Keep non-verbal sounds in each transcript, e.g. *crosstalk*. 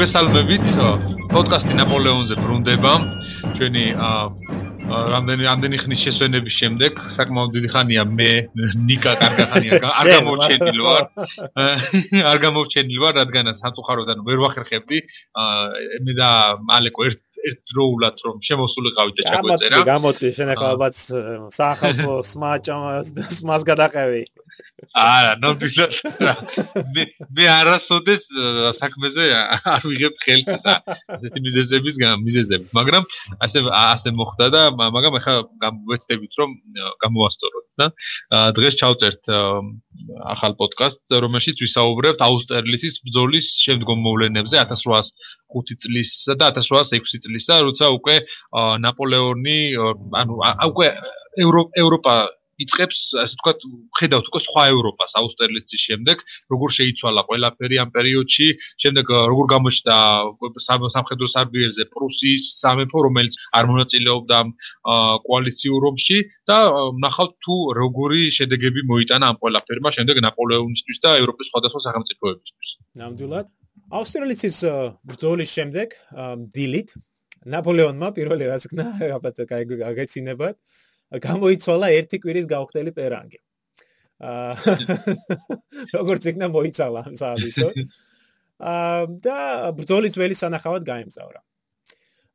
მოგესალმებით. პოდკასტი ნაპოლეონზე ბრუნდება. ჩვენი რამდენი რამდენი ხნის შესვენების შემდეგ, საკმაოდ დიდი ხანია მე ნიკა კარგახანია *laughs* არ გამოვჩენილი ვარ. არ გამოვჩენილი ვარ, რადგან სამწუხაროდან ვერ ვახერხებდი. მე და მალეკო ერთ ერთდროულად რომ შემოსულიყავით და ჩაგვეწერა. გამოდი, გამოდი, შენ ახლა ალბათ საახალწლო *laughs* სმაჭამას სმას გადაყევი. არა, ნამდვილად მე მე არასოდეს საქმეზე არ ვიღებ ხელს ესა ესეთი მიზეზების მიზეზები, მაგრამ ასე ასე მოხდა და მაგრამ ახლა გამოვეცდებით რომ გამოვასწოროთ და დღეს ჩავწერთ ახალ პოდკასტს, რომელშიც ვისაუბრებთ აუსტერლიცის ბრძოლის შემდგომ მოვლენებზე 1805 წლისა და 1806 წლისა, როცა უკვე ნაპოლეონი ანუ უკვე ევროპა იწખებს ასე ვთქვათ ხედავთ უკვე სხვა ევროპას აუსტერლიცის შემდეგ როგორ შეიცვალა ყველაფერი ამ პერიოდში შემდეგ როგორ გამოჩნდა სამხედრო სარბიელზე პრუსიის სამეფო რომელიც არ მონაწილეობდა კოალიციურ ომში და ნახავთ თუ როგორი შედეგები მოიტანა ამ ყველაფერმა შემდეგ ნაპოლეონისთვის და ევროპის სხვადასხვა სახელმწიფოებისთვის. ნამდვილად. აუსტერლიცის ბრძოლის შემდეგ დილით ნაპოლეონმა პირველი რაც გნა *laughs* ალბათ გაგეცინებათ გამოიცვალა ერთი კვირის გავხდელი პერანგი. აა როგორც იქნა მოიცალა ამ სააბისო. *laughs* აა და ბრძოლის ველი სანახავად გაემგზავრა.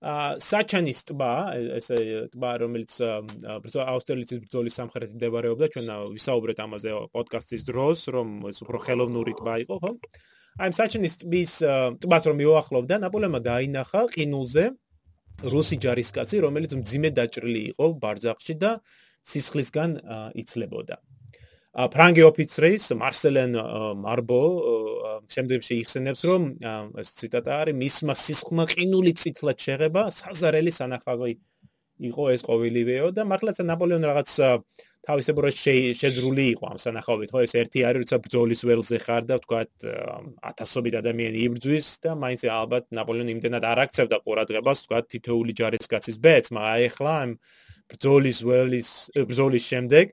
აა საჩანის ტბა, ესე ტბა რომელიც აუსტერლიცის ბრძოლის სამხრეთით მდებარეობდა, ჩვენ ვისაუბრეთ ამაზე პოდკასტის დროს, რომ ეს უფრო ხელოვნური ტბა იყო, ხო? აი საჩანის ტბის ტბას რომ მიუახლოვდა, ნაპოლეონმა დაინახა ყინულზე რუსი ჯარისკაცი, რომელიც მძიმე დაჭრილი იყო ბარძაყში და სისხლისგან იცლებოდა. ფრანგი ოფიცრის მარსელენ მარბო შემდგომში იხსენებს, რომ ეს ციტატა არის მისმა სისხლმა ყინული წითლად შეღება საზარელი სანახავი იყო ეს ყოველივეო და მართლაც ნაპოლეონ რაღაც თავისებურად შეძრული იყო ამ სანახავით, ხო? ეს ერთი არის, როცა ბრძოლის ველზე ხარ და ვთქვათ ათასობით ადამიანი იბრძვის და მაინც ალბათ ნაპოლეონი იმდენად არ აქცევდა ყურადღებას, ვთქვათ თითოეული ჯარისკაცის მაგრამ აი ახლა ამ ბრძოლის ველის ბრძოლის შემდეგ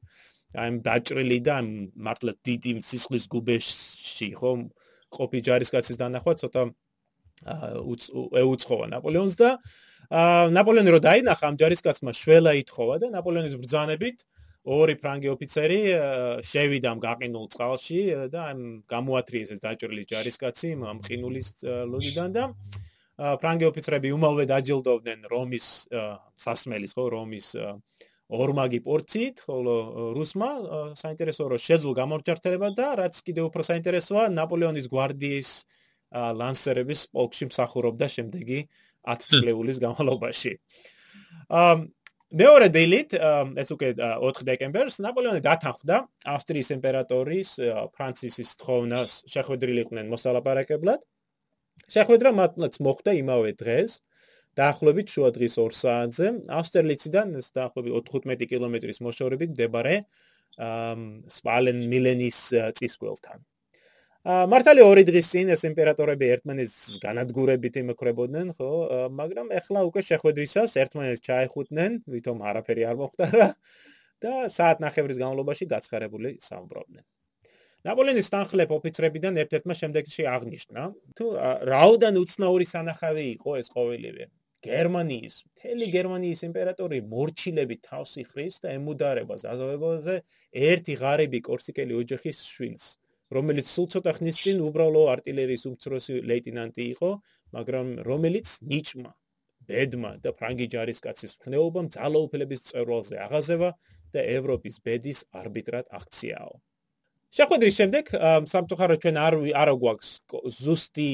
აი ამ დაჭრილი და ამ მართლა დიდი სისხლის გუბეში, ხო? ყოფი ჯარისკაცის დანახვა ცოტა ეუცხოა ნაპოლეონს და ნაპოლეონი რო დაინახა ამ ჯარისკაცმა შველა ითხოვა და ნაპოლეონის ბრძანებით ორი ფრანგი ოფიცერი შევიდა ამ გაყინულ წყალში და ამ გამოათრიეს ეს დაჭრილი ჯარისკაცი ამ ყინულის ლოდიდან და ფრანგი ოფიცრები უმალვე დაჯილდოვდნენ რომის სასმელის ხო რომის ორმაგი პორციით ხოლო რუსმა საინტერესოა რომ შეძლო გამორჩართება და რაც კიდევ უფრო საინტერესოა ნაპოლეონის გვარდიის ლანსერების პოლკში მსახურობდა შემდეგი 10 წლეულის განმავლობაში. აა მეორე დილით ეს უკვე 4 დეკემბერს ნაპოლეონი დათანხმდა ავსტრიის იმპერატორის ფრანცისის თხოვნას. შეხვედრილიყვნენ მოსალაპარაკებლად. შეხვედრა მათაც მოხდა იმავე დღეს. დაახლოებით შუა დღის 2 საათზე. ავსტერლიციდან დაახლოებით 15 კილომეტრის მოშორებით მდებარე სპალენ მილენის წისქვილთან მართალი ორი დღის წინ ეს იმპერატორები ერთმანეთს განადგურებით იმკრებოდნენ, ხო? მაგრამ ეხლა უკვე შეხვედრისას ერთმანეთს ჩაეხუტნენ, ვითომ არაფერი არ მოხდა და საათ ნახევრის განმავლობაში გაცხარებული სამბრობდნენ. ნაპოლეონის თანხლებ ოფიცრებიდან ერთ-ერთმა შემდეგში აღნიშნა, თუ რაოდან უცნაური სანახავი იყო ეს ყოველივე. გერმანიის, მთელი გერმანიის იმპერატორი მორჩილები თავს იხრის და ემუდარება ზაზავებაზე ერთი ღარიბი კორსიკელი ოჯახის შვილს. რომელიც სულ ცოტა ხნის წინ უბრალო артиლერიის უმცროსი ლეიტენანტი იყო, მაგრამ რომელიც ნიჭმა, ბედმა და ფრანგი ჯარისკაცის ხნეობამ ძალაუფლების წევრალზე აღაზევა და ევროპის ბედის არბიტრად აქციაო. შეხვედრის შემდეგ სამწუხაროდ ჩვენ არ არა გვაქვს ზუსტი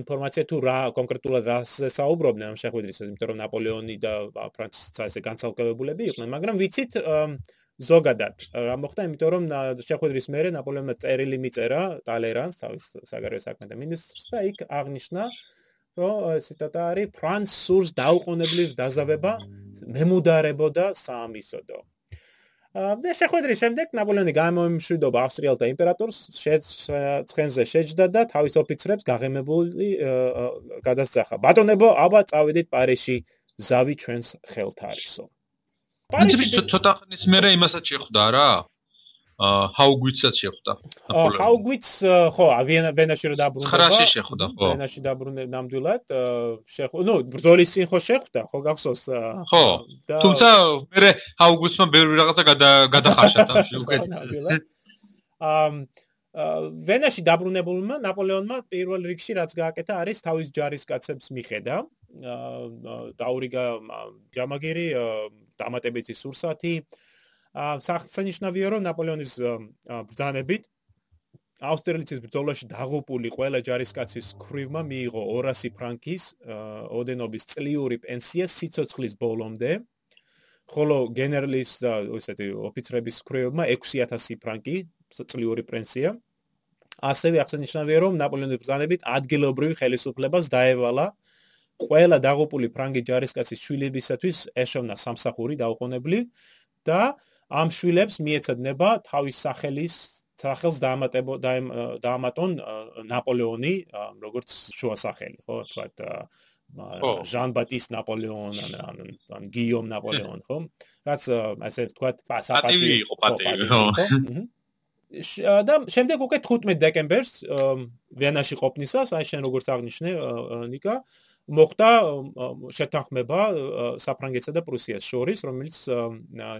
ინფორმაცია თუ რა კონკრეტულად რაზე საუბრობდნენ ამ შეხვედრისას, იმიტომ რომ ნაპოლეონი და ფრანცისკა ესე განცალკევებულები იყვნენ, მაგრამ ვიცით ზოგადად რა მოხდა? იმიტომ რომ შეხვედრის მერე ნაპოლეონმა წერილი მიწერა ტალერანს თავის საგარეო საქმეთა მინისტრს და იქ აღნიშნა რომ ციტატა არის ფრანსურს დაუყოვნებლივ დაზავება მემუდარებოდა საამისოდო და შეხვედრის შემდეგ ნაპოლეონი გამოიმშვიდობა ავსტრიელთა იმპერატორს შეცხენზე შეჯდა და თავის ოფიცრებს გაღემებული გადასახა ბატონებო აბა წავედით პარიში ზავი ჩვენს ხელთ არისო პარიზში ცოტა ხნის მერე იმასაც შეხვდა რა? ჰაუგვიცაც შეხვდა ნაპოლეონი. ჰაუგვიც ხო, ვენა ვენაში რო დაბრუნდა. 900-ში შეხვდა, ხო. ვენაში დაბრუნდა ნამდვილად, შეხვდა. ნუ ბრძოლის წინ ხო შეხვდა, ხო გახსოვს? ხო. თუმცა მე ჰაუგვიცმა ბევრი რაღაცა გადახარშა თამში *laughs* უკვე. ამ ვენაში დაბრუნებულმა ნაპოლეონმა პირველ რიგში რაც გააკეთა არის თავის ჯარისკაცებს მიხედა. დაურიგა ჯამაგირი, დამატებითი სურსათი, აღსანიშნავია რომ ნაპოლეონის ბრძანებით აუსტერლიცის ბრძოლაში დაღუპული ყველა ჯარისკაცის ქრივმა მიიღო 200 ფრანკის ოდენობის წლიური პენსია სიცოცხლის ბოლომდე. ხოლო გენერლის და ესეთი ოფიცრების ქრივმა 6000 ფრანკი წლიური პენსია. ასევე აღსანიშნავია რომ ნაპოლეონის ბრძანებით ადგილობრივი ხელისუფლებას დაევალა ყველა დაღუპული ფრანგი ჯარისკაცის შვილებისათვის ეშოვნა სამსახური დაუყოვნებლი და ამ შვილებს მიეცადნება თავის სახელის სახელს დაამატებო დაამატონ ნაპოლეონი როგორც შუა სახელი ხო? თქვათ ჟან ბატის ნაპოლეონ ან ან გიომ ნაპოლეონ ხო? რაც ასე თქვათ პატივი იყო პატივი ხო. და შემდეგ უკვე 15 დეკემბერს ვენაში ყოფნისას აი შენ როგორც აღნიშნე ნიკა მოხდა შეთანხმება საფრანგეთსა და პრუსიას შორის, რომელიც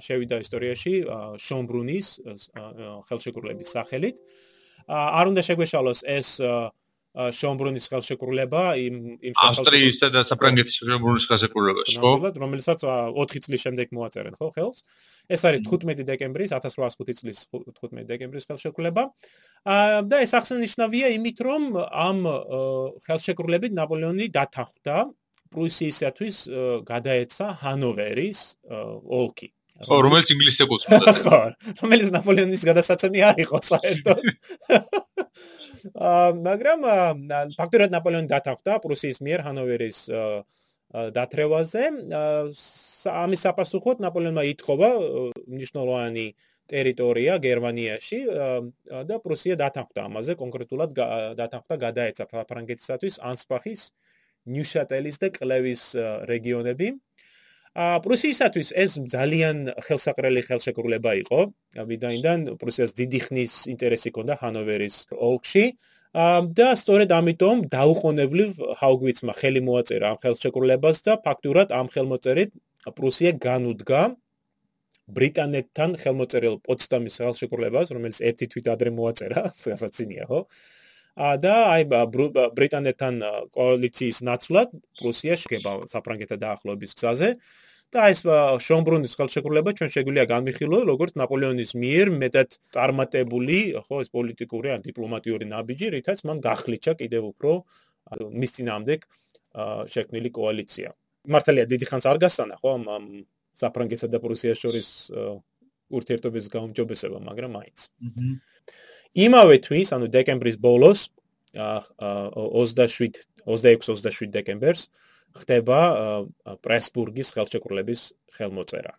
შევიდა ისტორიაში შონბრუნის ხელშეკრულების სახელით. არ უნდა შეგვეშალოს ეს შონბრუნის ხელშეკრულება იმ იმ ავსტრიისა და საფრანგეთის შონბრუნის ხელშეკრულებაში, ხო? რომელსაც 4 წლის შემდეგ მოაწერენ, ხო, ხელს? ეს არის 15 დეკემბრის 1805 წლის 15 დეკემბრის ხელშეკრულება. აა და ეს აღსანიშნავია იმით, რომ ამ ხელშეკრულებით ნაპოლეონი დათანხმდა პრუსიისათვის გადაეცა ჰანოვერის ოლქი. ხო, რომელიც ინგლისს ეკუთვნოდა. *laughs* ხო, რომელიც ნაპოლეონის გადასაცემი არ იყო საერთოდ. *laughs* *laughs* აა მაგრამ ფაქტობრივად ნაპოლეონი დათანხმდა პრუსიის მიერ ჰანოვერის დათრევაზე. ამის საპასუხოდ ნაპოლეონმა ითხოვა მნიშვნელოვანი ტერიტორია გერმანიაში და პრუსია დათანხმდა ამაზე, კონკრეტულად დათანხმდა გადაეცა ფრანგეთისათვის ანსპახის, ნიუშატელის და კლევის რეგიონები. ა პრუსიისათვის ეს ძალიან ხელსაყრელი ხელშეკრულება იყო. ვიდაინდან პრუსიას დიდი ხნის ინტერესი ჰქონდა ჰანოვერის ოლქში. და სწორედ ამიტომ დაუყოვნებლივ ჰაუგვიცმა ხელი მოაწერა ამ ხელშეკრულებას და ფაქტურად ამ ხელმოწერით პრუსია განუდგა ბრიტანეთთან ხელმოწერილ პოცდამის ხელშეკრულებას, რომელიც ერთი თვით ადრე მოაწერა, *laughs* სასაცინია, ხო? და აი ბრიტანეთთან კოალიციის ნაცვლად პრუსია შეგება საფრანგეთთან დაახლოების გზაზე. და ეს შონბრუნის ხელშეკრულება ჩვენ შეგვიძლია განვიხილო როგორც ნაპოლეონის მიერ მეტად წარმატებული ხო ეს პოლიტიკური ან დიპლომატიური ნაბიჯი რითაც მან გახლიჩა კიდევ უფრო მის წინამდე შექმნილი კოალიცია. მართალია დიდი ხანს არ გასანა ხო ამ საფრანგეთსა და პრუსიას შორის ურთიერთობის გაუმჯობესება მაგრამ მაინც. იმავე თვის ანუ დეკემბრის ბოლოს 27 26-27 დეკემბერს ხდება პრესბურგის ხელშეკრულების ხელმოწერა.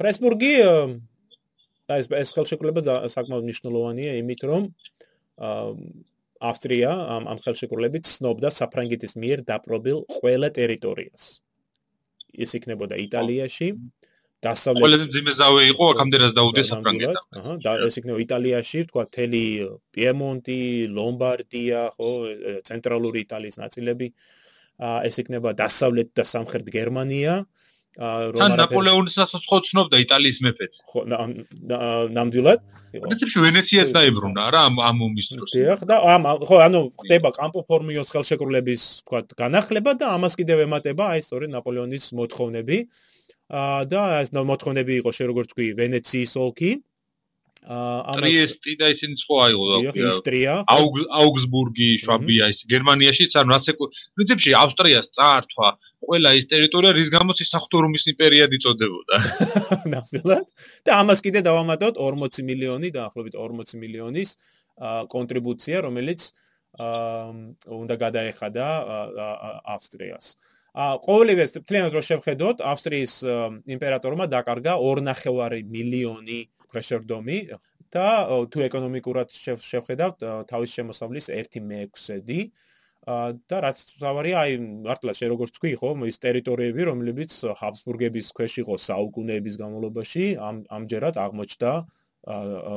პრესბურგი ეს ეს ხელშეკრულება საკმაოდ მნიშვნელოვანია იმით რომ ავსტრია ამ ამ ხელშეკრულებით ცნობდა საფრანგეთის მიერ დაპყრობილ ყველა ტერიტორიას. ეს იქნებოდა იტალიაში, დასავლეთ ყველაზე ძიმეზავე იყო აქამდე რაც დაუდგეს საფრანგეთთან. აჰა, და ეს იქნება იტალიაში, თქვა თელი პიემონტი, ლომბარდია, ხო, ცენტრალური იტალიის ნაწილები. აა ეს იქნება დასავლეთ და სამხრეთ გერმანია. აა რომ ნაპოლეონის ასოს ხო ცნობდა იტალიის მეფეთ. ხო, ნამდვილად. პრინციპში ვენეციას დაებრუნა რა ამ ამ ომის დროს. დიახ, და ამ ხო, ანუ ხდება კამპო ფორმიოს ხელშეკრულების, თქვა, განახლება და ამას კიდევ ემატება აი სწორედ ნაპოლეონის მოთხოვნები. და ეს მოთხოვნები იყო შე როგორც თქვი ვენეციის ოლქი. აა ტრიესტი და ისინი სხვა იყო ისტრია აუგსბურგი შვაბია ის გერმანიაშიც ანუ რაც პრინციპში ავსტრიას წაართვა ყველა ის ტერიტორია რის გამოც ის საფრთხურმის იმპერიად იწოდებოდა. *laughs* ნამდვილად და ამას კიდე დავამატოთ 40 მილიონი დაახლოებით 40 მილიონის კონტრიბუცია რომელიც აა უნდა გადაეხადა ავსტრიას ა ყოველივე თლიანად რო შევხედოთ ავსტრიის იმპერატორმა დაკარგა 2.5 მილიონი ქვეშევრდომი და თუ ეკონომიკურად შევხედავთ თავის შემოსავლის 1/6-დი და რაც თავარია, აი მართლა შე როგორც თქვი, ხო, ის ტერიტორიები, რომლებიც ჰაბსბურგების ქვეშ იყო საუკუნეების განმავლობაში, ამ ამჯერად აღმოჩნდა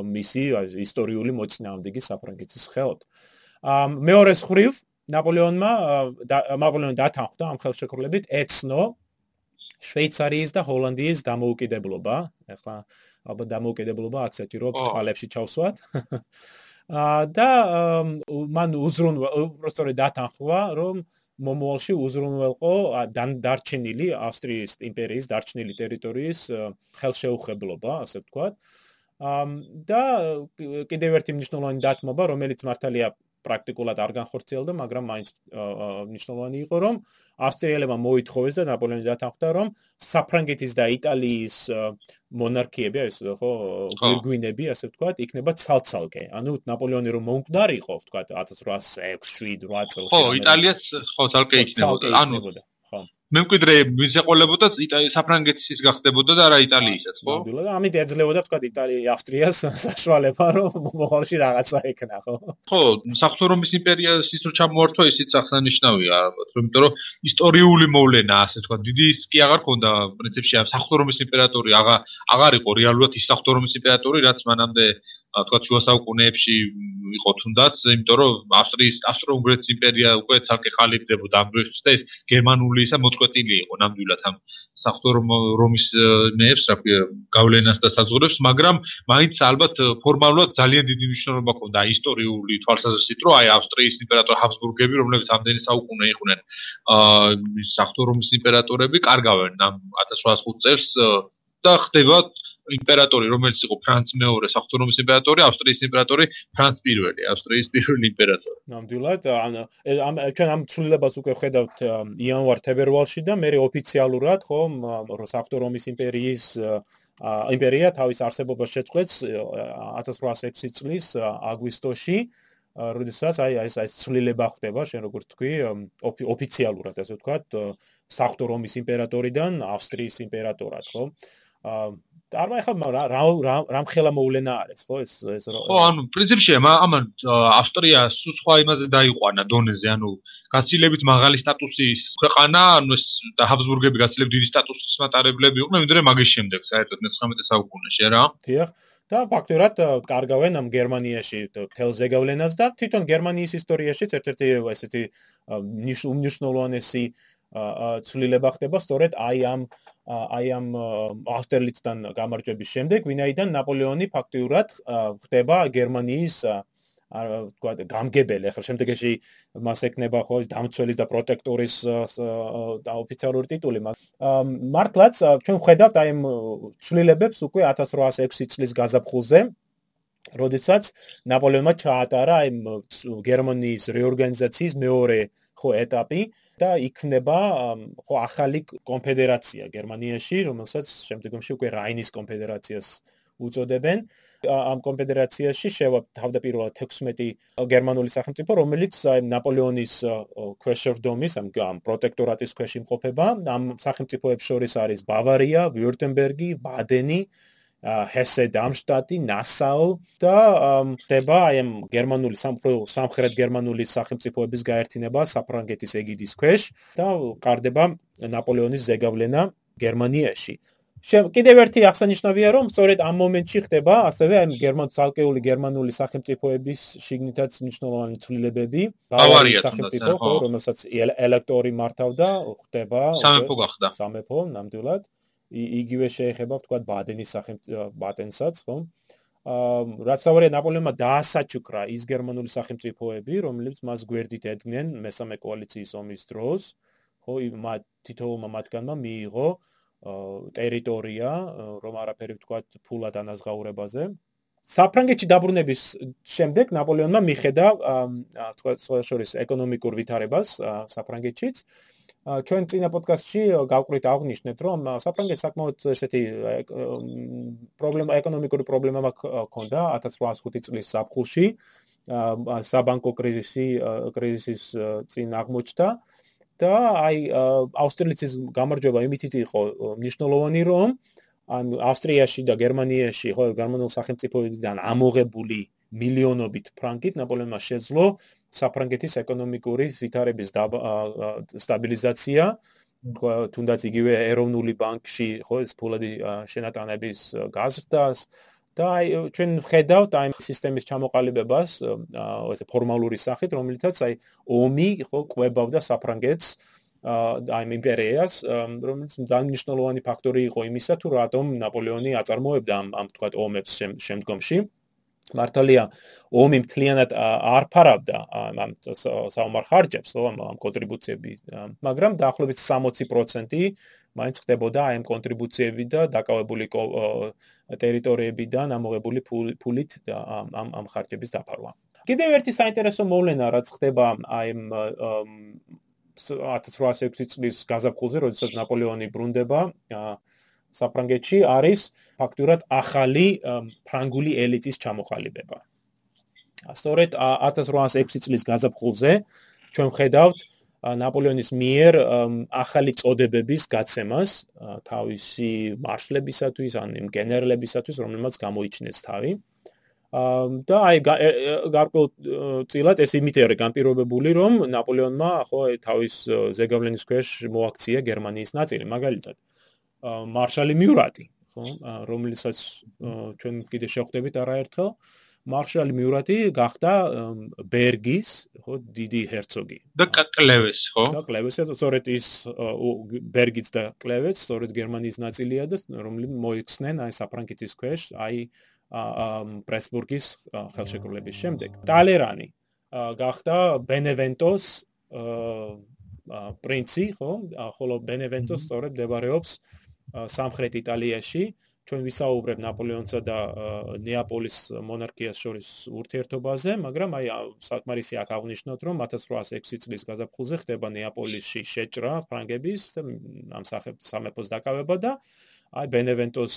მისი ისტორიული მოწინააღმდეგე საფრანგეთის ხელთ. ამ მეორე ხრივ ნაპოლეონმა ნაპოლეონი დათანხმდა ამ ხელშეკრულებით ეცნო შვეიცარიის და ჰოლანდიის დამოუკიდებლობა. ეხლა ალბათ დამოუკიდებლობა აქცეთი *laughs* რომ წყალებში ჩავსვათ. და მან უზრუნვა უბრალოდ დათანხმდა რომ მომოალში უზრუნველყო დარჩენილი ავსტრიის იმპერიის დარჩენილი ტერიტორიის ხელშეუხებლობა, ასე ვთქვათ. და კიდევ ერთი მნიშვნელოვანი დათმობა, რომელიც მართალია პრაქტიკულად არ განხორციელდა, მაგრამ მაინც მნიშვნელოვანი იყო, რომ ავსტრიელებმა მოითხოვეს და ნაპოლეონი დათანხმდა, რომ საფრანგეთის და იტალიის მონარქიები, ეს ხო, გვირგვინები, ასე ვთქვათ, იქნება ცალ-ცალკე. ანუ ნაპოლეონი რომ მომკვდარიყო, ვთქვათ, 1806, 7, 8 წელს. ხო, იტალიაც ხო, ცალკე იქნებოდა. ანუ ხო. მემკვიდრე ვინც ეყოლებოდა საფრანგეთის ის გახდებოდა და არა იტალიისაც, ხო? ნამდვილად, ამით ეძლებოდა თქვა იტალია ავსტრიას საშუალება, რომ მოხალში რაღაცა ეკნა, ხო? ხო, საფრთხო რომის იმპერიას ის რო ჩამოართვა, ისიც აღსანიშნავია, ალბათ, იმიტომ რომ ისტორიული მოვლენა, ასე თქვა, დიდი ის კი აღარ ქონდა პრინციპში, საფრთხო რომის იმპერატორი აღა აღარ იყო რეალურად ის საფრთხო რომის იმპერატორი, რაც მანამდე თქვა შუა საუკუნეებში იყო თუნდაც, იმიტომ რომ ავსტრიის ავსტრო-უნგრეთის იმპერია უკვე ცალკე ყალიბდებოდა ამ დროისთვის და ეს გერმანული ისა მოწყვეტილი იყო ნამდვილად ამ საფრთხო რომის მეებს, რა გავლენას და საზღურებს, მაგრამ მაინც ალბათ ფორმალურად ძალიან დიდი მნიშვნელობა ჰქონდა ისტორიული თვალსაზრისით, რომ აი ავსტრიის იმპერატორ ჰაბსბურგები, რომლებიც ამდენი საუკუნე იყვნენ აა საფრთხო რომის იმპერატორები, კარგავენ ამ 1805 წელს და ხდება იმპერატორი, რომელიც იყო ფრანც მეორე საფრთხის იმპერატორი, ავსტრიის იმპერატორი, ფრანც პირველი, ავსტრიის პირველი იმპერატორი. ნამდვილად, ან ამ ჩვენ ამ ცვლილებას უკვე ხედავთ იანვარ-თებერვალში და მე ოფიციალურად, ხო, საფრთხის იმპერიის იმპერია თავის არსებობას შეწყვეტს 1806 წლის აგვისტოში. როდესაც აი ეს ეს ცვლილება ხდება, შენ როგორც თქვი, ოფიციალურად, ასე ვთქვათ, საფრთხის იმპერატორიდან ავსტრიის იმპერატორად, ხო? არ მაიხა რა რა რამხელა მოვლენა არის ხო ეს ეს ხო ანუ პრინციპში ამან ავსტრია სხვა იმაზე დაიყვანა დონეზე ანუ გაცილებით მაღალი სტატუსის ქვეყანა ანუ ეს და ჰაბსბურგები გაცილებით დიდი სტატუსის მატარებლები იყვნენ ვიდრე მაგის შემდეგ საერთოდ 19 საუკუნეში რა დიახ. და ფაქტურად კარგავენ ამ გერმანიაში თელზე გავლენას და თვითონ გერმანიის ისტორიაშიც ერთ-ერთი ესეთი მნიშვნელოვანი ცვლილება ხდება სწორედ აი ამ აი ამ ავსტერლიცთან გამარჯვების შემდეგ, ვინაიდან ნაპოლეონი ფაქტიურად ხდება გერმანიის არა თქვა გამგებელი. ახლა შემდეგში მას ეკნება ხო ეს დამცველის და პროტექტორის და ოფიციალური ტიტული მართლაც ჩვენ ხედავთ აი ამ ცვლილებებს უკვე 1806 წლის გაზაფხულზე როდესაც ნაპოლეონმა ჩაატარა აი გერმანიის რეორგანიზაციის მეორე ხო ეტაპი და იქნება ხო ახალი კონფედერაცია გერმანიაში, რომელსაც შემდგომში უკვე რაინის კონფედერაციას უწოდებენ. ამ კონფედერაციაში შევა თავდაპირველად 16 გერმანული სახელმწიფო, რომელიც აი ნაპოლეონის ქვეშევრდომის ამ პროტექტორატის ქვეშ იმყოფება. ამ სახელმწიფოებს შორის არის ბავარია, ვიურტემბერგი, ბადენი, ჰესე დამშტატი, ნასაუ და ხდება აი ამ გერმანული სამხრეთ გერმანული სახელმწიფოების გაერთიანება საფრანგეთის ეგიდის ქვეშ და ყარდება ნაპოლეონის ზეგავლენა გერმანიაში. კიდევ ერთი აღსანიშნავია რომ სწორედ ამ მომენტში ხდება ასევე აი გერმან ცალკეული გერმანული სახელმწიფოების შიგნითაც მნიშვნელოვანი ცვლილებები. ბავარიის სახელმწიფო ხო რომელსაც ელექტორი მართავდა ხდება სამეფო გახდა. სამეფო ნამდვილად იგივე შეეხება ვთქვათ ბადენის სახელმწიფო ბატენსაც ხო აა რაც თავია ნაპოლეონმა დაასაჩუქრა ის გერმანული სახელმწიფოები რომლებიც მას გვერდით ედგნენ მესამე კოალიციის ომის დროს. ხო მათ თითოეულმა მათგანმა მიიღო ტერიტორია რომ არაფერი ვთქვათ ფულად ანაზღაურებაზე. საფრანგეთში დაბრუნების შემდეგ ნაპოლეონმა მიხედა თქვა შორის ეკონომიკურ ვითარებას საფრანგეთშიც ჩვენ წინა პოდკასტში გავყრით აღნიშნეთ რომ საფრანგეთს საკმაოდ ესეთი პრობლემა ეკონომიკური პრობლემა მაქონდა 1805 წლის საფხულში საბანკო კრიზისი კრიზისის წინ აღმოჩნდა და აი ავსტრიის გამარჯვება იმითით იყო მნიშვნელოვანი რომ ან ავსტრიაში და გერმანიაში ხო გერმანულ სახელმწიფოებიდან ამოღებული მილიონობით ფრანკით ნაპოლეონმა შეძლო საფრანგეთის ეკონომიკური ვითარების სტაბილიზაცია. თუნდაც იგივე ეროვნული ბანკში ხო ეს ფულადი შენატანების გაზრდას. და აი ჩვენ ხედავთ აი სისტემის ჩამოყალიბებას ესე ფორმალური სახით რომელიცაც აი ომი ხო ყვებავდა საფრანგეთს აი იმპერიას რომელიც დანიშნულოვანი ფაქტორი იყო იმისა თუ რატომ ნაპოლეონი აწარმოებდა ამ ამ თქვა ომებს შემდგომში მართალია ომი მთლიანად არ ფარავდა ამ საომარ ხარჯებს, ამ კონტრიბუციები, მაგრამ დაახლოებით 60% მაინც ხდებოდა აი ამ კონტრიბუციები და დაკავებული ტერიტორიებიდან ამოღებული ფულით ამ ამ ამ ხარჯების დაფარვა. კიდევ ერთი საინტერესო მოვლენა რაც ხდება აი ამ 1806 წლის გაზაფხულზე, როდესაც ნაპოლეონი ბრუნდება საფრანგეთში არის ფაქტურად ახალი ფრანგული ელიტის ჩამოყალიბება. სწორედ 1806 წლის გაზაფხულზე ჩვენ ხედავთ ნაპოლეონის მიერ ახალი წოდებების გაცემას თავისი მარშლებისათვის, ან იმ გენერლებისათვის, რომელმაც გამოიჩინეს თავი. და აი გარკვეულ წილად ეს იმით არის განპირობებული, რომ ნაპოლეონმა ხო თავის ზეგავლენის ქვეშ მოაქცია გერმანიის ნაწილი, მაგალითად. მარშალი მიურატი, ხო, რომელსაც ჩვენ კიდე შევხვდებით არაერთხელ. მარშალი მიურატი გახდა ბერგის, ხო, დიდი ჰერცოგი. და კლევის, ხო? და კლევის, სწორედ ის ბერგიც და კლევეც სწორედ გერმანიის ნაწილია და რომლი მოიხსნენ აი საფრანგეთის ქვეშ, აი პრესბურგის ხელშეკრულების შემდეგ. ტალერანი გახდა ბენევენტოს პრინცი, ხო? ხოლო ბენევენტო სწორედ მდებარეობს აა სამხრეთ იტალიაში ჩვენ ვისაუბრებ ნაპოლეონსა და ნეაპოლის მონარქიას შორის ურთიერთობაზე, მაგრამ აი საკმარისი აქ აღნიშნოთ, რომ 1806 წლის გაზაფხულზე ხდება ნეაპოლისში შეჭრა ფრანგების ამ სამეფოს დაკავება და აი ბენევენტოს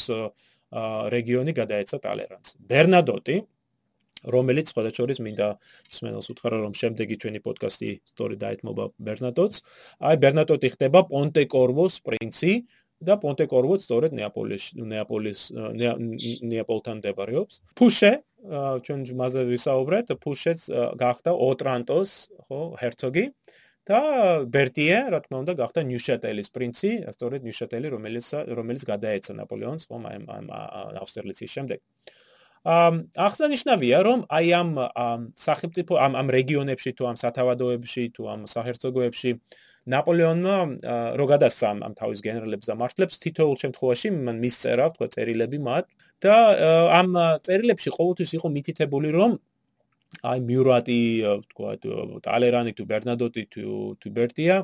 რეგიონი გადაეცა ტალერანს. ბერნადოტი რომელიც ყველა შორის მინდა სმენელს უთხრა რომ შემდეგი ჩვენი პოდკასტი სტორი დაეთმობა ბერნადოტს. აი ბერნადოტი ხდება პონტე-კორვოს პრინცი, და პონტეკორვო სწორედ ნეაპოლის ნეაპოლის ნეაპოლთან მდებარეობს. ფუშე ჩვენ მაზე ვისაუბრეთ, ფუშეც გახდა ოტრანტოს, ხო, ჰერცოგი და ბერტიე, რა თქმა უნდა, გახდა ნიუშატელის პრინცი, სწორედ ნიუშატელი, რომელიც რომელიც გადაეცა ნაპოლეონს, ხომ, აი ამ ავსტერლიცის შემდეგ. ამ აღსანიშნავია, რომ აი ამ სახელმწიფო ამ ამ რეგიონებში თუ ამ სათავადოებში თუ ამ საჰერცოგოებში ნაპოლეონმა რო გადასცა ამ თავის გენერლებს და მარშლებს თითოეულ შემთხვევაში მან მისწერა თქვა წერილები მათ და ამ წერილებში ყოველთვის იყო მითითებული რომ აი მიურატი თქვა ტალერანი თუ ბერნადოტი თუ თუ ბერტია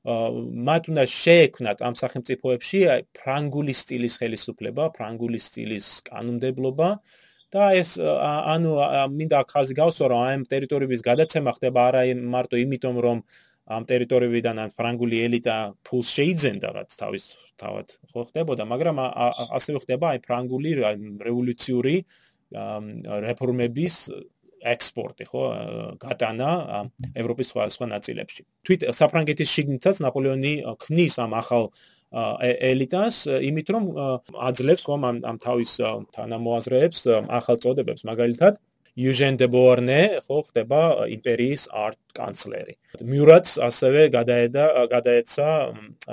მათ უნდა შეექმნათ ამ სახელმწიფოებში აი ფრანგული სტილის ხელისუფლება, ფრანგული სტილის კანონმდებლობა და ეს ანუ მინდა ხაზი გავსვა რომ აი ამ ტერიტორიების გადაცემა ხდება არა მარტო იმიტომ რომ ამ ტერიტორიებიდან ან ფრანგული ელიტა ფულს შეიძენდა რაც თავის თავად ხო ხდებოდა მაგრამ ასევე ხდება აი ფრანგული რევოლუციური რეფორმების ექსპორტი ხო გატანა ევროპის სხვა სხვა ნაწილებში. თვით საფრანგეთის შიგნითაც ნაპოლეონი ქმნის ამ ახალ ელიტას იმით რომ აძლევს ხომ ამ ამ თავის თანამოაზრეებს ახალ წოდებებს მაგალითად იუჟენ დი ბორნე ხო ხდება იმპერიის არტ კანცლერი. მიურატს ასევე გადაედა გადაეცა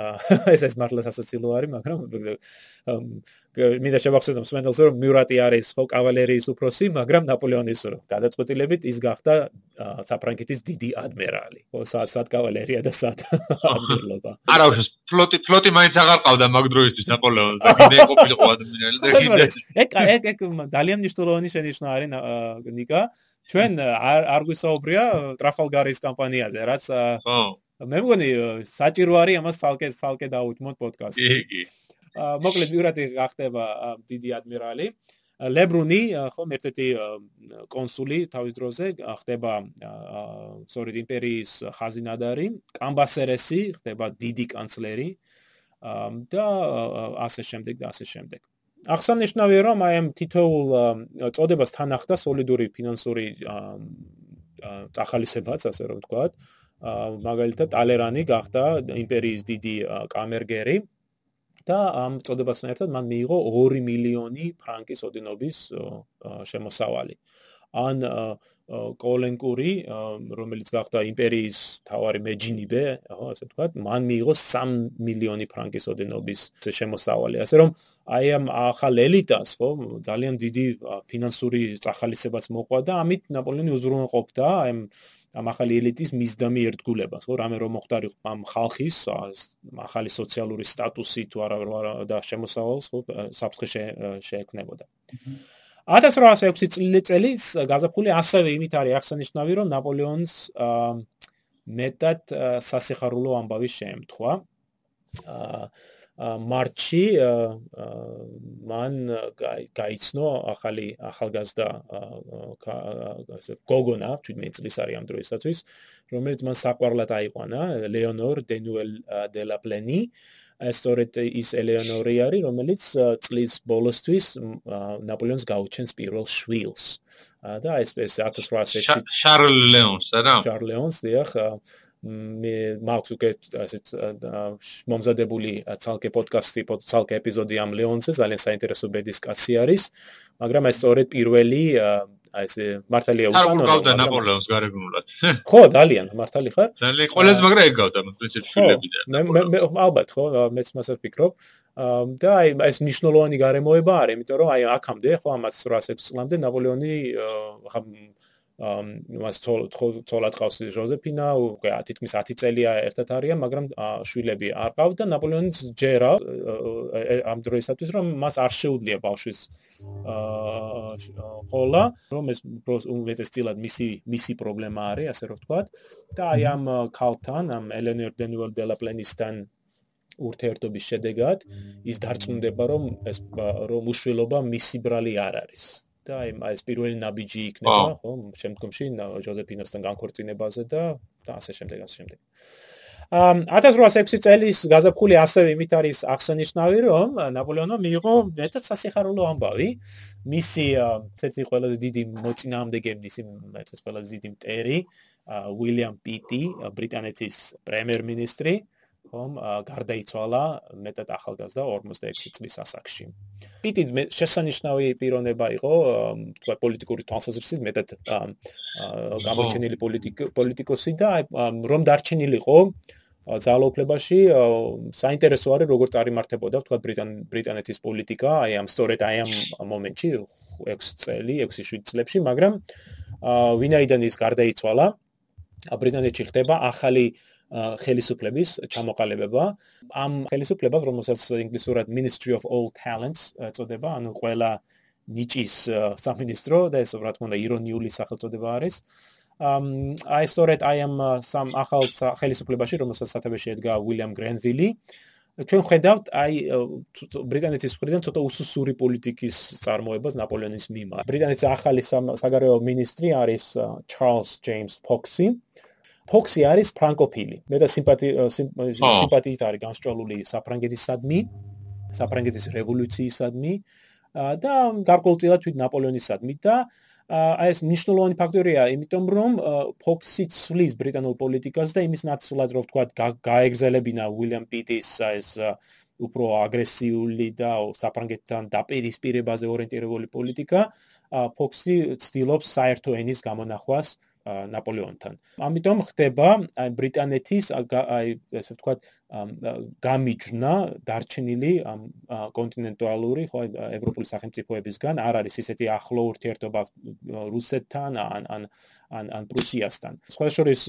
*laughs* ეს ეს მართლაც ასოცილო არის, მაგრამ მინდა შევახსენო სმენდელს რომ მიურატი არის ხო კავალერიის უფროსი, მაგრამ ნაპოლეონის გადაწყვეტილებით ის გახდა საფრანგეთის დიდი ადმირალი. ხო სად სად კავალერია და სად *laughs* ადმირლობა. არა უშ ფლოტი ფლოტი მაინც აღარ ყავდა მაგ დროისთვის ნაპოლეონს და კიდე ყოფილიყო ადმირალი და კიდე ეგ ეგ ეგ ძალიან მნიშვნელოვანი შენიშვნა არის ნიკა. ჩვენ არ არ გვისაუბრია ტრაფალგარის კამპანიაზე რაც მე მგონი საჭირო არის ამას თალკე თალკე დაუთმოთ პოდკასტი. კი კი მოკლედ მიურატი გახდება დიდი ადმირალი. ლებრუნი ხო ერთ-ერთი კონსული თავის დროზე ხდება სწორედ იმპერიის ხაზინადარი. კამბასერესი ხდება დიდი კანცლერი. და ასე შემდეგ და ასე შემდეგ. აღსანიშნავია რომ აი ამ თითოეულ წოდებას თან ახდა სოლიდური ფინანსური ახალისებაც ასე რომ ვთქვათ. მაგალითად ტალერანი გახდა იმპერიის დიდი კამერგერი და ამ წოდებასთან ერთად მან მიიღო 2 მილიონი ფრანკის ოდინობის შემოსავალი. ან კოლენკური, რომელიც გახდა იმპერიის თავარი მეჯინიბე, ხო, ასე ვთქვათ, მან მიიღო 3 მილიონი ფრანკის ოდენობის შემოსავალი. ასე რომ აი ამ ახალ ელიტას, ხო, ძალიან დიდი ფინანსური წახალისებაც მოყვა და ამით ნაპოლეონი უზრუნველყოფდა აი ამ ახალი ელიტის მისდამი ერთგულებას, ხო, რამე რომ მოხდარიყო ამ ხალხის ახალი სოციალური სტატუსი თუ არა და შემოსავალს, ხო, საფრთხე შეექმნებოდა. 1806 წელს გაზაფხული ასევე იმით არის აღსანიშნავი, რომ ნაპოლეონს მეტად სასიხარულო ამბავი შეემთხვა. მარტში მან გაიცნო ახალი ახალგაზრდა ასე გოგონა 17 წლის არის ამ დროისათვის რომელიც მან საყვარლად აიყვანა ლეონორ დენუელ დე ლა პლენი სწორედ ის ელეონორი არის რომელიც წლის ბოლოსთვის ნაპოლეონს გაუჩენს პირველ შვილს. და ეს ეს 1806 შარლ ლეონს რა შარლ ლეონს დიახ მე მაქვს უკვე ასეთ მომზადებული ცალკე პოდკასტი, ცალკე ეპიზოდი ამ ლეონზე, ძალიან საინტერესო ბედის კაცი არის, მაგრამ ეს სწორედ პირველი აი ეს მართალია უკანონო. არ გავდა ნაპოლეონს გარეგნულად. ხო, ძალიან მართალი ხარ? ძალიან ყველაზე მაგრა ეგ გავდა პრინციპში შვილებიდან. მე მე ალბათ ხო, მეც მასე ვფიქრობ. და აი ეს ნიშნულოვანი გარემოება არის, იმიტომ რომ აი აქამდე ხო ამას 806 წლამდე ნაპოლეონი ხა მას ცოლად ყავს ჟოზეფინა, უკვე თითქმის 10 წელია ერთად არიან, მაგრამ შვილები არ ყავდა. ნაპოლეონის ჯერა ამ დროისათვის რომ მას არ შეუძლია ბავშვის ყოლა, რომ ეს უმეტესწილად მისი მისი პრობლემა არის, ასე რომ ვთქვათ. და აი ამ კალთან, ამ ელენორ დენუელ დე ლა პლენისთან ურთიერთობის შედეგად ის დარწმუნდება, რომ ეს რომ უშვილობა მისი ბრალი არ არის. და ეს პირველი ნაბიჯი იქნება, ხო, შემდგომში ჯოზეფინასთან განქორწინებაზე და და ასე შემდეგ, ასე შემდეგ. ამ 1806 წლის გაზაფხული ასევე იმით არის აღსანიშნავი, რომ ნაპოლეონმა მიიღო მეტად სასიხარულო ამბავი. მისი ერთ-ერთი ყველაზე დიდი მოწინააღმდეგე, მისი ერთ-ერთი ყველაზე დიდი მტერი, უილიამ პიტი, ბრიტანეთის პრემიერ-მინისტრი, ხომ გარდაიცვალა მეტად ახალგაზრდა 46 წლის ასაკში. პიტი შესანიშნავი პიროვნება იყო, თქვა პოლიტიკური თვალსაზრისით მეტად გამოჩენილი პოლიტიკოსი და რომ დარჩენილიყო ძალაუფლებაში საინტერესო არის როგორ წარიმართებოდა თქვა ბრიტან ბრიტანეთის პოლიტიკა აი ამ სწორედ აი ამ მომენტში 6 წელი 6-7 წლებში მაგრამ ვინაიდან ის გარდაიცვალა ბრიტანეთში ხდება ახალი ხელისუფლების ჩამოყალიბება. ამ ხელისუფლებას, რომელსაც ინგლისურად Ministry of All Talents ეწოდება, ანუ ყველა ნიჭის სამინისტრო და ეს რა თქმა უნდა ირონიული სახელწოდება არის. აი სწორედ აი ამ სამ ახალ ხელისუფლებაში, რომელსაც სათავეში ედგა უილიამ გრენვილი, ჩვენ ხედავთ აი ბრიტანეთის მხრიდან ცოტა უსუსური პოლიტიკის წარმოებას ნაპოლეონის მიმართ. ბრიტანეთის ახალი საგარეო მინისტრი არის ჩარლზ ჯეიმს ფოქსი. ფოქსი არის ფრანკოფილი. მე და სიმპათი სიმპათიით არის განსწავლული საფრანგეთისადმი, საფრანგეთის რევოლუციისადმი და გარკვეულწილად თვით ნაპოლეონისადმი და აი ეს ნიშნულოვანი ფაქტორია, იმიტომ რომ ფოქსი ცვლის ბრიტანულ პოლიტიკას და იმის ნაცვლად რო ვთქვა გაეგზელებინა უილიამ პიტის ეს უფრო აგრესიული და საფრანგეთთან დაპირისპირებაზე ორიენტირებული პოლიტიკა, ფოქსი ცდილობს საერთო ენის გამონახვას ნაპოლეონთან. ამიტომ ხდება აი ბრიტანეთის აი ესე ვთქვათ გამიჯნა დარჩენილი ამ კონტინენტალური ხო ევროპული სახელმწიფოებისგან არ არის ისეთი ახლო ურთიერთობა რუსეთთან ან ან ან ან პრუსიასთან. სხვა შორის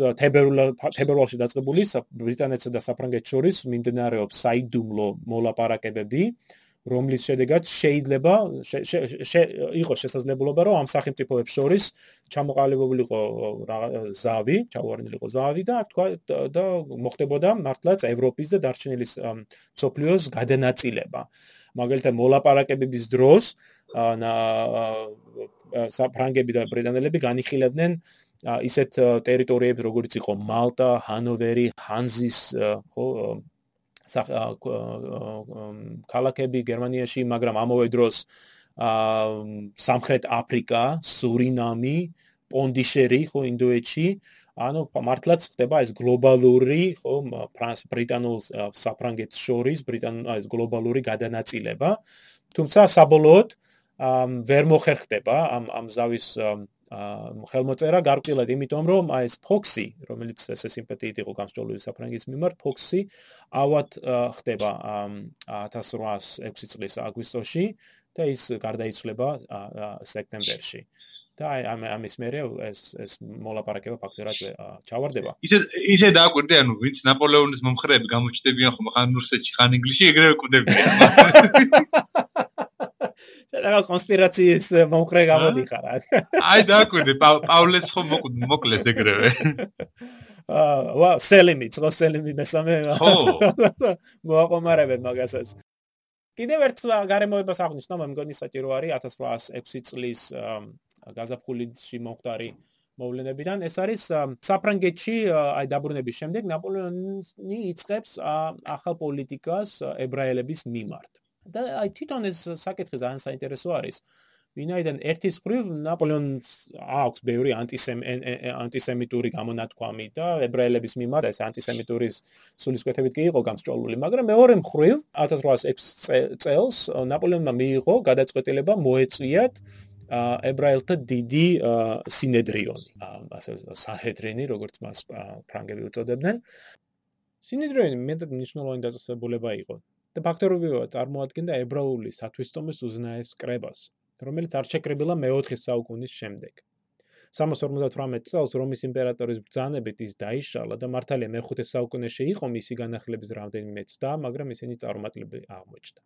თებერვალში დაწყებული ბრიტანეთსა და საფრანგეთს შორის მიმდინარეობს საიდუმლო მოლაპარაკებები რომლის შედეგად შეიძლება იყოს შესაძლებლობა რომ ამ სახელმწიფოებს შორის ჩამოყალიბებულიყო ზავი, ჩავარდნილიყო ზავი და თქვა და მოხდებოდა მართლაც ევროპის და დარჩენილი სოფლიოს გადანაწილება. მაგალითად მოლაპარაკებების დროს საფრანგები და ბრიტანელები განიხილებდნენ ისეთ ტერიტორიებს როგორც იყო მალტა, ჰანოვერი, ჰანზის ხო ქალაქები გერმანიაში, მაგრამ ამავე დროს სამხრეთ აფრიკა, სურინამი, პონდიშერი, ხო, ინდოეთში, ანუ მართლაც ხდება ეს გლობალური, ხო, ფრანს ბრიტანულ საფრანგეთს შორის ბრიტან ეს გლობალური გადანაწილება. თუმცა საბოლოოდ ვერ მოხერხდება ამ ამ ზავის ხელმოწერა გარკვეულად იმიტომ რომ აი ეს ფოქსი რომელიც ესე სიმპათიით იყო გამსჭოლული საფრანგეთის მიმართ ფოქსი ავად ხდება 1806 წლის აგვისტოში და ის გარდაიცვლება სექტემბერში და აი ამ ამის მერე ეს ეს მოლაპარაკება ფაქტურად ჩავარდება. ისე ისე დააკვირდი ანუ ვინც ნაპოლეონის მომხრეები გამოჩნდებიან ხომ ხან რუსეთში ხან ინგლისში ეგრევე კვდებიან. *laughs* რა კონსპირაციის მომხრე გამოდიხარ. აი დააკვირდი პავლეც ხომ მოკლეს ეგრევე. *laughs* აა ვა სელიმი, ხო სელიმი მესამე. ხო. *laughs* მოაყომარებენ მაგასაც. კიდევ ერთ გარემოებას აღნიშნა, მე მგონი საჭირო არის 1806 წლის გაზაფხულში მომხდარი მოვლენებიდან ეს არის საფრანგეთში აი დაბრუნების შემდეგ ნაპოლეონი იწყებს ახალ პოლიტიკას ებრაელების მიმართ. და აი თვითონ ეს საკითხი ძალიან საინტერესო არის. ვინაიდან ერთის ხრივ ნაპოლეონს აქვს ბევრი ანტისემიტური გამონათქვამი და ებრაელების მიმართ ეს ანტისემიტური სულისკვეთებით კი იყო გამსჭოლული, მაგრამ მეორე მხრივ 1806 წელს ნაპოლეონმა მიიღო გადაწყვეტილება მოეწვიათ ებრაელთა დიდი სინედრიონი, ასე საჰედრინი, როგორც მას ფრანგები უწოდებდნენ. სინედრიონი მეტად მნიშვნელოვანი დაწესებულება იყო. და ფაქტობრივად წარმოადგენდა ებრაული სათვისტომის უზნაეს კრებას, რომელიც არ შეკრებილა მეოთხე საუკუნის შემდეგ. 358 წელს რომის იმპერატორის ბრძანებით ის დაიშალა და მართალია მეხუთე საუკუნეში იყო მისი განახლების რამდენიმე ცდა, მაგრამ ისინი წარუმატებლები აღმოჩნდა.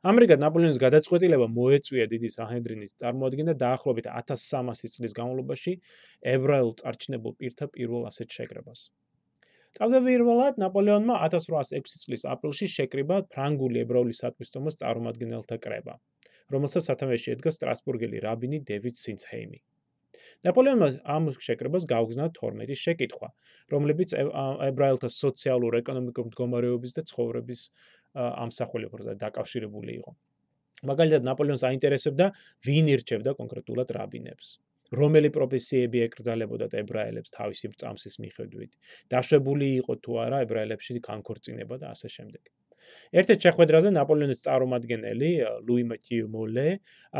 ამერიკად ნაპოლეონის გადაწყვეტილება მოეწვია დიდი საჰედრინის წარმოადგენდა დაახლოებით 1300 წლის განმავლობაში ებრაელ წარჩინებულ პირთა პირველ ასეთ შეკრებას. თავდაპირველად ნაპოლეონმა 1806 წლის აპრილში შეკრიბა ფრანგული ებრაული სათვისტომოს წარმომადგენელთა კრება, რომელსაც სათავეში ედგა სტრასბურგელი რაბინი დევიდ სინცჰეიმი. ნაპოლეონმა ამ შეკრებას გაუგზნა 12 შეკითხვა, რომლებიც ებრაელთა სოციალურ ეკონომიკურ მდგომარეობის და ცხოვრების ამსახველებთან დაკავშირებული იყო. მაგალითად ნაპოლეონს აინტერესებდა ვინ ირჩევდა კონკრეტულად რაბინებს. რომელი პროფესიები ეკრძალებოდა ებრაელებს თავისი წამსის მიხედვით. დაშვებული იყო თუ არა ებრაელებში განქორწინება და ასე შემდეგ. ერთ-ერთ შეხვედრაზე ნაპოლეონის წარმომადგენელი ლუი მათიუ მოლე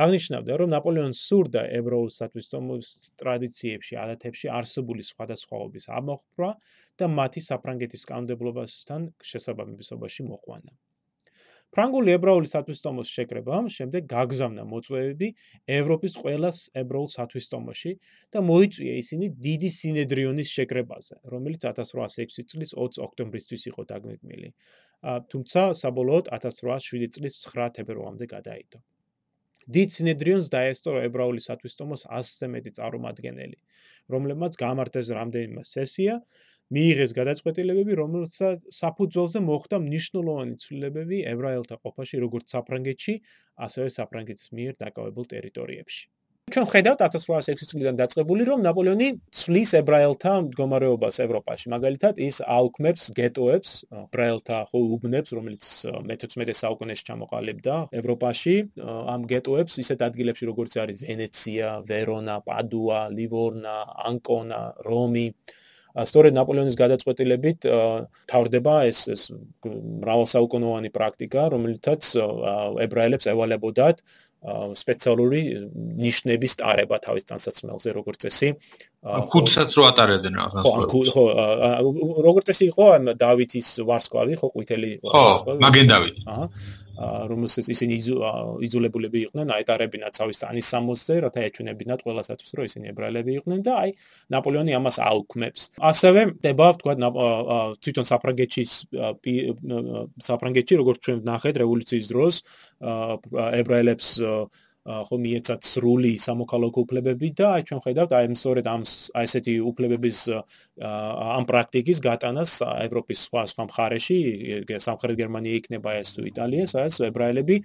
აღნიშნავდა, რომ ნაპოლეონს სურდა ებრაულ სათვისტომოს ტრადიციებში, ადათებში არსებული სხვადასხვაობის ამოხრა და მათი საფრანგეთის კანონმდებლობასთან შესაბამისობაში მოყვანა. ფრანგული ებრაული სათვისტომოს შეკრებამ შემდეგ გაგზავნა მოწვევები ევროპის ყველა ებრაულ სათვისტომოში და მოიწვია ისინი დიდი სინედრიონის შეკრებაზე, რომელიც 1806 წლის 20 ოქტომბრისთვის იყო დაგმეკმილი. თუმცა საბოლოოდ 1807 წლის 9 თებერვალამდე გადაიდო. დიდ სინედრიონს დაესწრო ებრაული სათვისტომოს 100-ზე მეტი წარმომადგენელი, რომლებმაც გამართეს რამდენიმე სესია მიიღეს გადაწყვეტილებები, რომელსაც საფუძველზე მოხდა მნიშვნელოვანი ცვლილებები ებრაელთა ყოფაში როგორც საფრანგეთში, ასევე საფრანგეთის მიერ დაკავებულ ტერიტორიებში. ჩვენ ხედავთ 1806 წლიდან დაწყებული, რომ ნაპოლეონი ცვლის ებრაელთა მდგომარეობას ევროპაში. მაგალითად, ის აუქმებს გეტოებს, ებრაელთა უბნებს, რომელიც მე-16 საუკუნეში ჩამოყალიბდა ევროპაში. ამ გეტოებს ისეთ ადგილებში, როგორც არის ვენეცია, ვერონა, პადუა, ლივორნა, ანკონა, რომი, სწორედ ნაპოლეონის გადაწყვეტილებით თავდება ეს ეს მრავალსაუკუნოვანი პრაქტიკა, რომელიცაც ებრაელებს ევალებოდათ სპეციალური ნიშნების ტარება თავის თანსაცმელზე როგორც წესი. ხუთსაც რო ატარებდნენ რაღაცა. ხო, ხო, როგორც წესი იყო დავითის ვარსკვლავი, ხო, ყვითელი ვარსკვლავი. ხო, მაგენ დავითი. აჰა. რომელსაც ისინი იზოლებულები იყვნენ, აეტარებინათ თავის ტანის 60-ზე, რათა ეჩვენებინათ ყველასაც, რომ ისინი ებრაელები იყვნენ და აი ნაპოლეონი ამას აუქმებს. ასევე დება თქვა თვითონ საფრანგეთში საფრანგეთში როგორც ჩვენ ნახეთ რევოლუციის დროს ებრაელებს ხო მიეცათ სრული სამოქალაქო უფლებები და აი ჩვენ ხედავთ აი სწორედ ამ აი ესეთი უფლებების ამ პრაქტიკის გატანას ევროპის სხვა სხვა მხარეში სამხრეთ გერმანია იქნება ეს თუ იტალია სადაც ებრაელები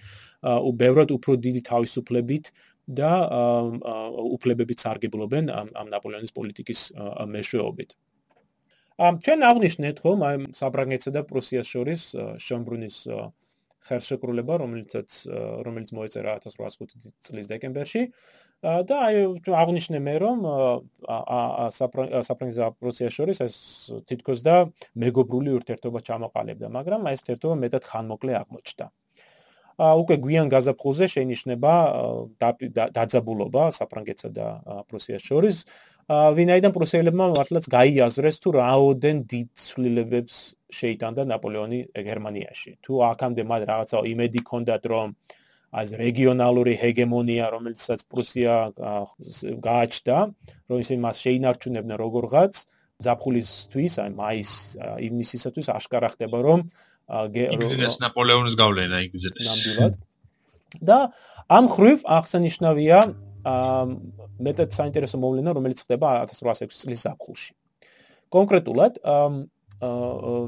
უბრალოდ უფრო დიდი თავისუფლებით და უფლებებით სარგებლობენ ამ ამ ნაპოლეონის პოლიტიკის მეშვეობით. ამ ჩვენ აღნიშნეთ ხომ აი საფრანგეთსა და პრუსიას შორის შონბრუნის ხელშეკრულება, რომელიცაც რომელიც მოეწერა 1805 წლის დეკემბერში და აი აღნიშნე მე რომ საფრანგეთის პროცესის შორის ეს თითქოს და მეგობრული ურთიერთობა ჩამოყალიბდა, მაგრამ ეს ურთიერთობა მეტად ხანმოკლე აღმოჩნდა. უკვე გვიან გაზაფხულზე შეინიშნება დაძაბულობა საფრანგეთსა და პრუსიას შორის. ვინაიდან პრუსიელებმა მართლაც გაიაზრეს თუ რაოდენ დიდ ცვლილებებს შეიტანდა ნაპოლეონი გერმანიაში. თუ აქამდე მათ რაღაცა იმედი ჰქონდათ რომ აი რეგიონალური ჰეგემონია რომელსაც პრუსია გააჩნდა, რომ ისინი მას შეინარჩუნებდნენ როგორღაც ზაფხულისთვის, აი მაის ივნისისათვის აშკარა ხდება რომ იგზნეს ნაპოლეონის გავლენა იგზნეს. ნამდვილად. და ამ ხრივ აღსანიშნავია მეტად საინტერესო მოვლენა, რომელიც ხდება 1806 წლის ზაფხულში. კონკრეტულად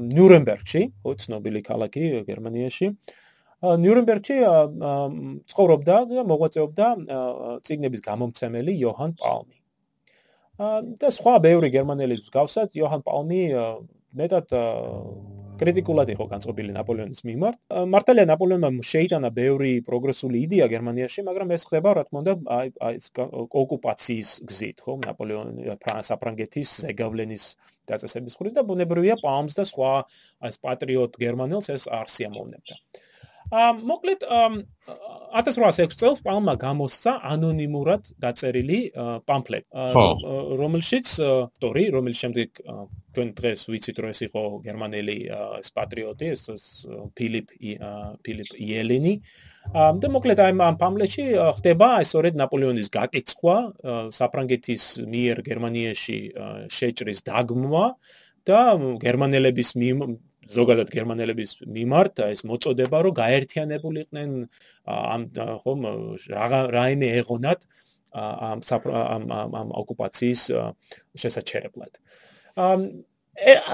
ნიურენბერგში, ცნობილი ქალაქი გერმანიაში, ნიურენბერგში ცხოვრობდა და მოღვაწეობდა ციგნების გამომცემელი იოჰან პალმი. და სხვა ბევრი გერმანელის მსგავსად იოჰან პალმი მეტად კრიტიკულად იყო განწყობილი ნაპოლეონის მიმართ. მართალია ნაპოლეონმა შეიტანა ბევრი პროგრესული იდეა გერმანიაში, მაგრამ ეს ხდება რა თქმა უნდა აი აი ოკუპაციის გზით, ხო? ნაპოლეონი ფრანგეთის ზეგავლენის დაწესების ხრი და ბუნებრივია პალმს და სხვა აი პატრიოტ გერმანელს ეს არ სიამოვნებდა. მოკლედ 1806 წელს პალმა გამოსცა ანონიმურად დაწერილი პამფლეტი რომელშიც სტორი რომელიც შემდეგ ჩვენ დღეს ვიცით რომ ეს იყო გერმანელი ეს პატრიოტი ეს ფილიპ ფილიპ იელენი და მოკლედ აი ამ პამფლეტში ხდება ეს სწორედ ნაპოლეონის გაკიცხვა საფრანგეთის მიერ გერმანიაში შეჭრის დაგმვა და გერმანელების ზოგადად გერმანელების მიმართ ეს მოწოდება რომ გაერთიანებულიყვნენ ამ ხომ რაიმე ეღონათ ამ ამ ამ ოკუპაციის შესაჩერებლად. ამ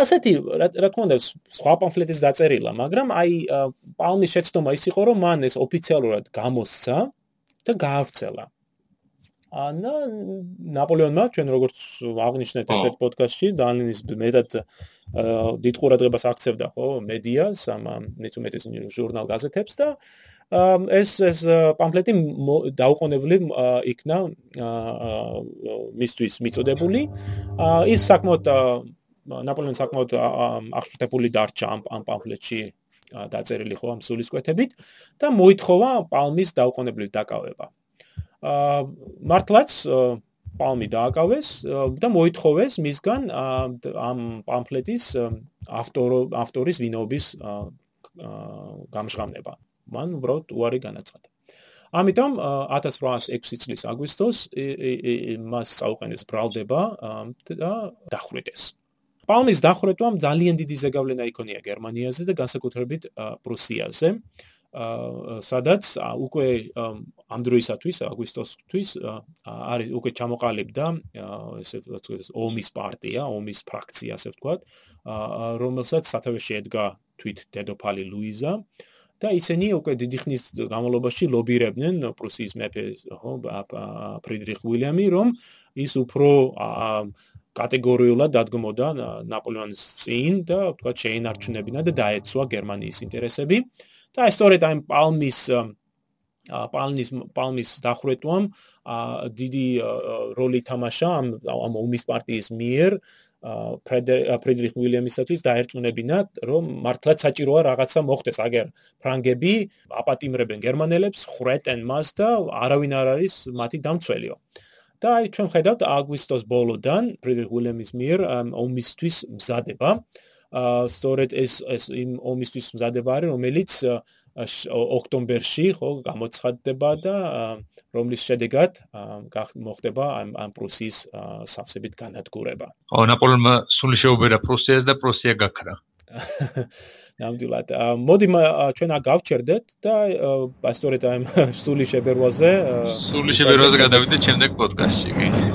ასეთი რა თქმა უნდა სხვა პამფლეტის დაწერილა, მაგრამ აი პალმის შეცდომა ის იყო რომ მან ეს ოფიციალურად გამოსცა და გაავრცელა. ანა ნაპოლეონმა ჩვენ როგორც აღნიშნეთ ერთ პოდკასტში ძალიან ის მეტად დიდ ყურადღებას აქცევდა ხო მედიას ამ ნეტუმეტის ჟურნალ გაზეთებს და ეს ეს პამფლეტი დაუყოვნებლი იქნა მისთვის მიწოდებული. ის საკმაოდ ნაპოლეონის საკმაოდ აღშფოთებული დარჩა ამ ამ პამფლეტში დაწერილი ხო ამ სულისკვეთებით და მოითხოვა პალმის დაუყოვნებლივ დაკავება მართლაც პალმი დააკავეს და მოითხოვეს მისგან ამ პამფლეტის ავტორ ავტორის ვინობის გამშღავნება. მან უბრალოდ უარი განაცხადა. ამიტომ 1806 წლის აგვისტოს მას წაუყენეს ბრალდება და დახვრიტეს. პალმის დახვრეტვამ ძალიან დიდი ზეგავლენა იქონია გერმანიაზე და განსაკუთრებით პრუსიაზე. სადაც უკვე ამ დროისათვის აგვისტოსთვის არის უკვე ჩამოყალიბდა ესე ვთქვათ ომის პარტია, ომის ფრაქცია, ასე ვთქვათ, რომელსაც სათავეში ედგა თვით დედოფალი ლუიზა და ისინი უკვე დიდი ხნის განმავლობაში ლობირებდნენ პრუსიის მეფე, ხო, ფრიდრიხ უილიამი, რომ ის უფრო კატეგორიულად დადგმოდა ნაპოლეონის წინ და ვთქვათ შეინარჩუნებინა და დაეცვა გერმანიის ინტერესები. და სწორედ აი პალმის პალმის პალმის დახვრეტვამ დიდი როლი თამაშა ამ ამ ომის პარტიის მიერ ფრედერიკ უილიამისათვის დაერწმუნებინათ რომ მართლაც საჭიროა რაღაცა მოხდეს. აგერ ფრანგები აპატიმრებენ გერმანელებს ხრეტენ მას და არავინ არ არის მათი დამცველიო. და აი ჩვენ ხედავთ აგვისტოს ბოლოდან ფრედერიკ უილიამის მიერ ომისთვის მზადება სწორედ ეს ეს იმ ომისთვის მზადება არის რომელიც ოქტომბერში ხო გამოცხადდება და რომლის შედეგად მოხდება ამ ამ პრუსიის სავსებით განადგურება. ხო, ნაპოლეონმა სული შეუბერა პრუსიას და პრუსია გაქრა. *laughs* ნამდვილად. მოდი ჩვენ აგავჩერდეთ და პასტორეთ ამ სული შებერვაზე სული შებერვაზე გადავიდეთ შემდეგ პოდკასტში.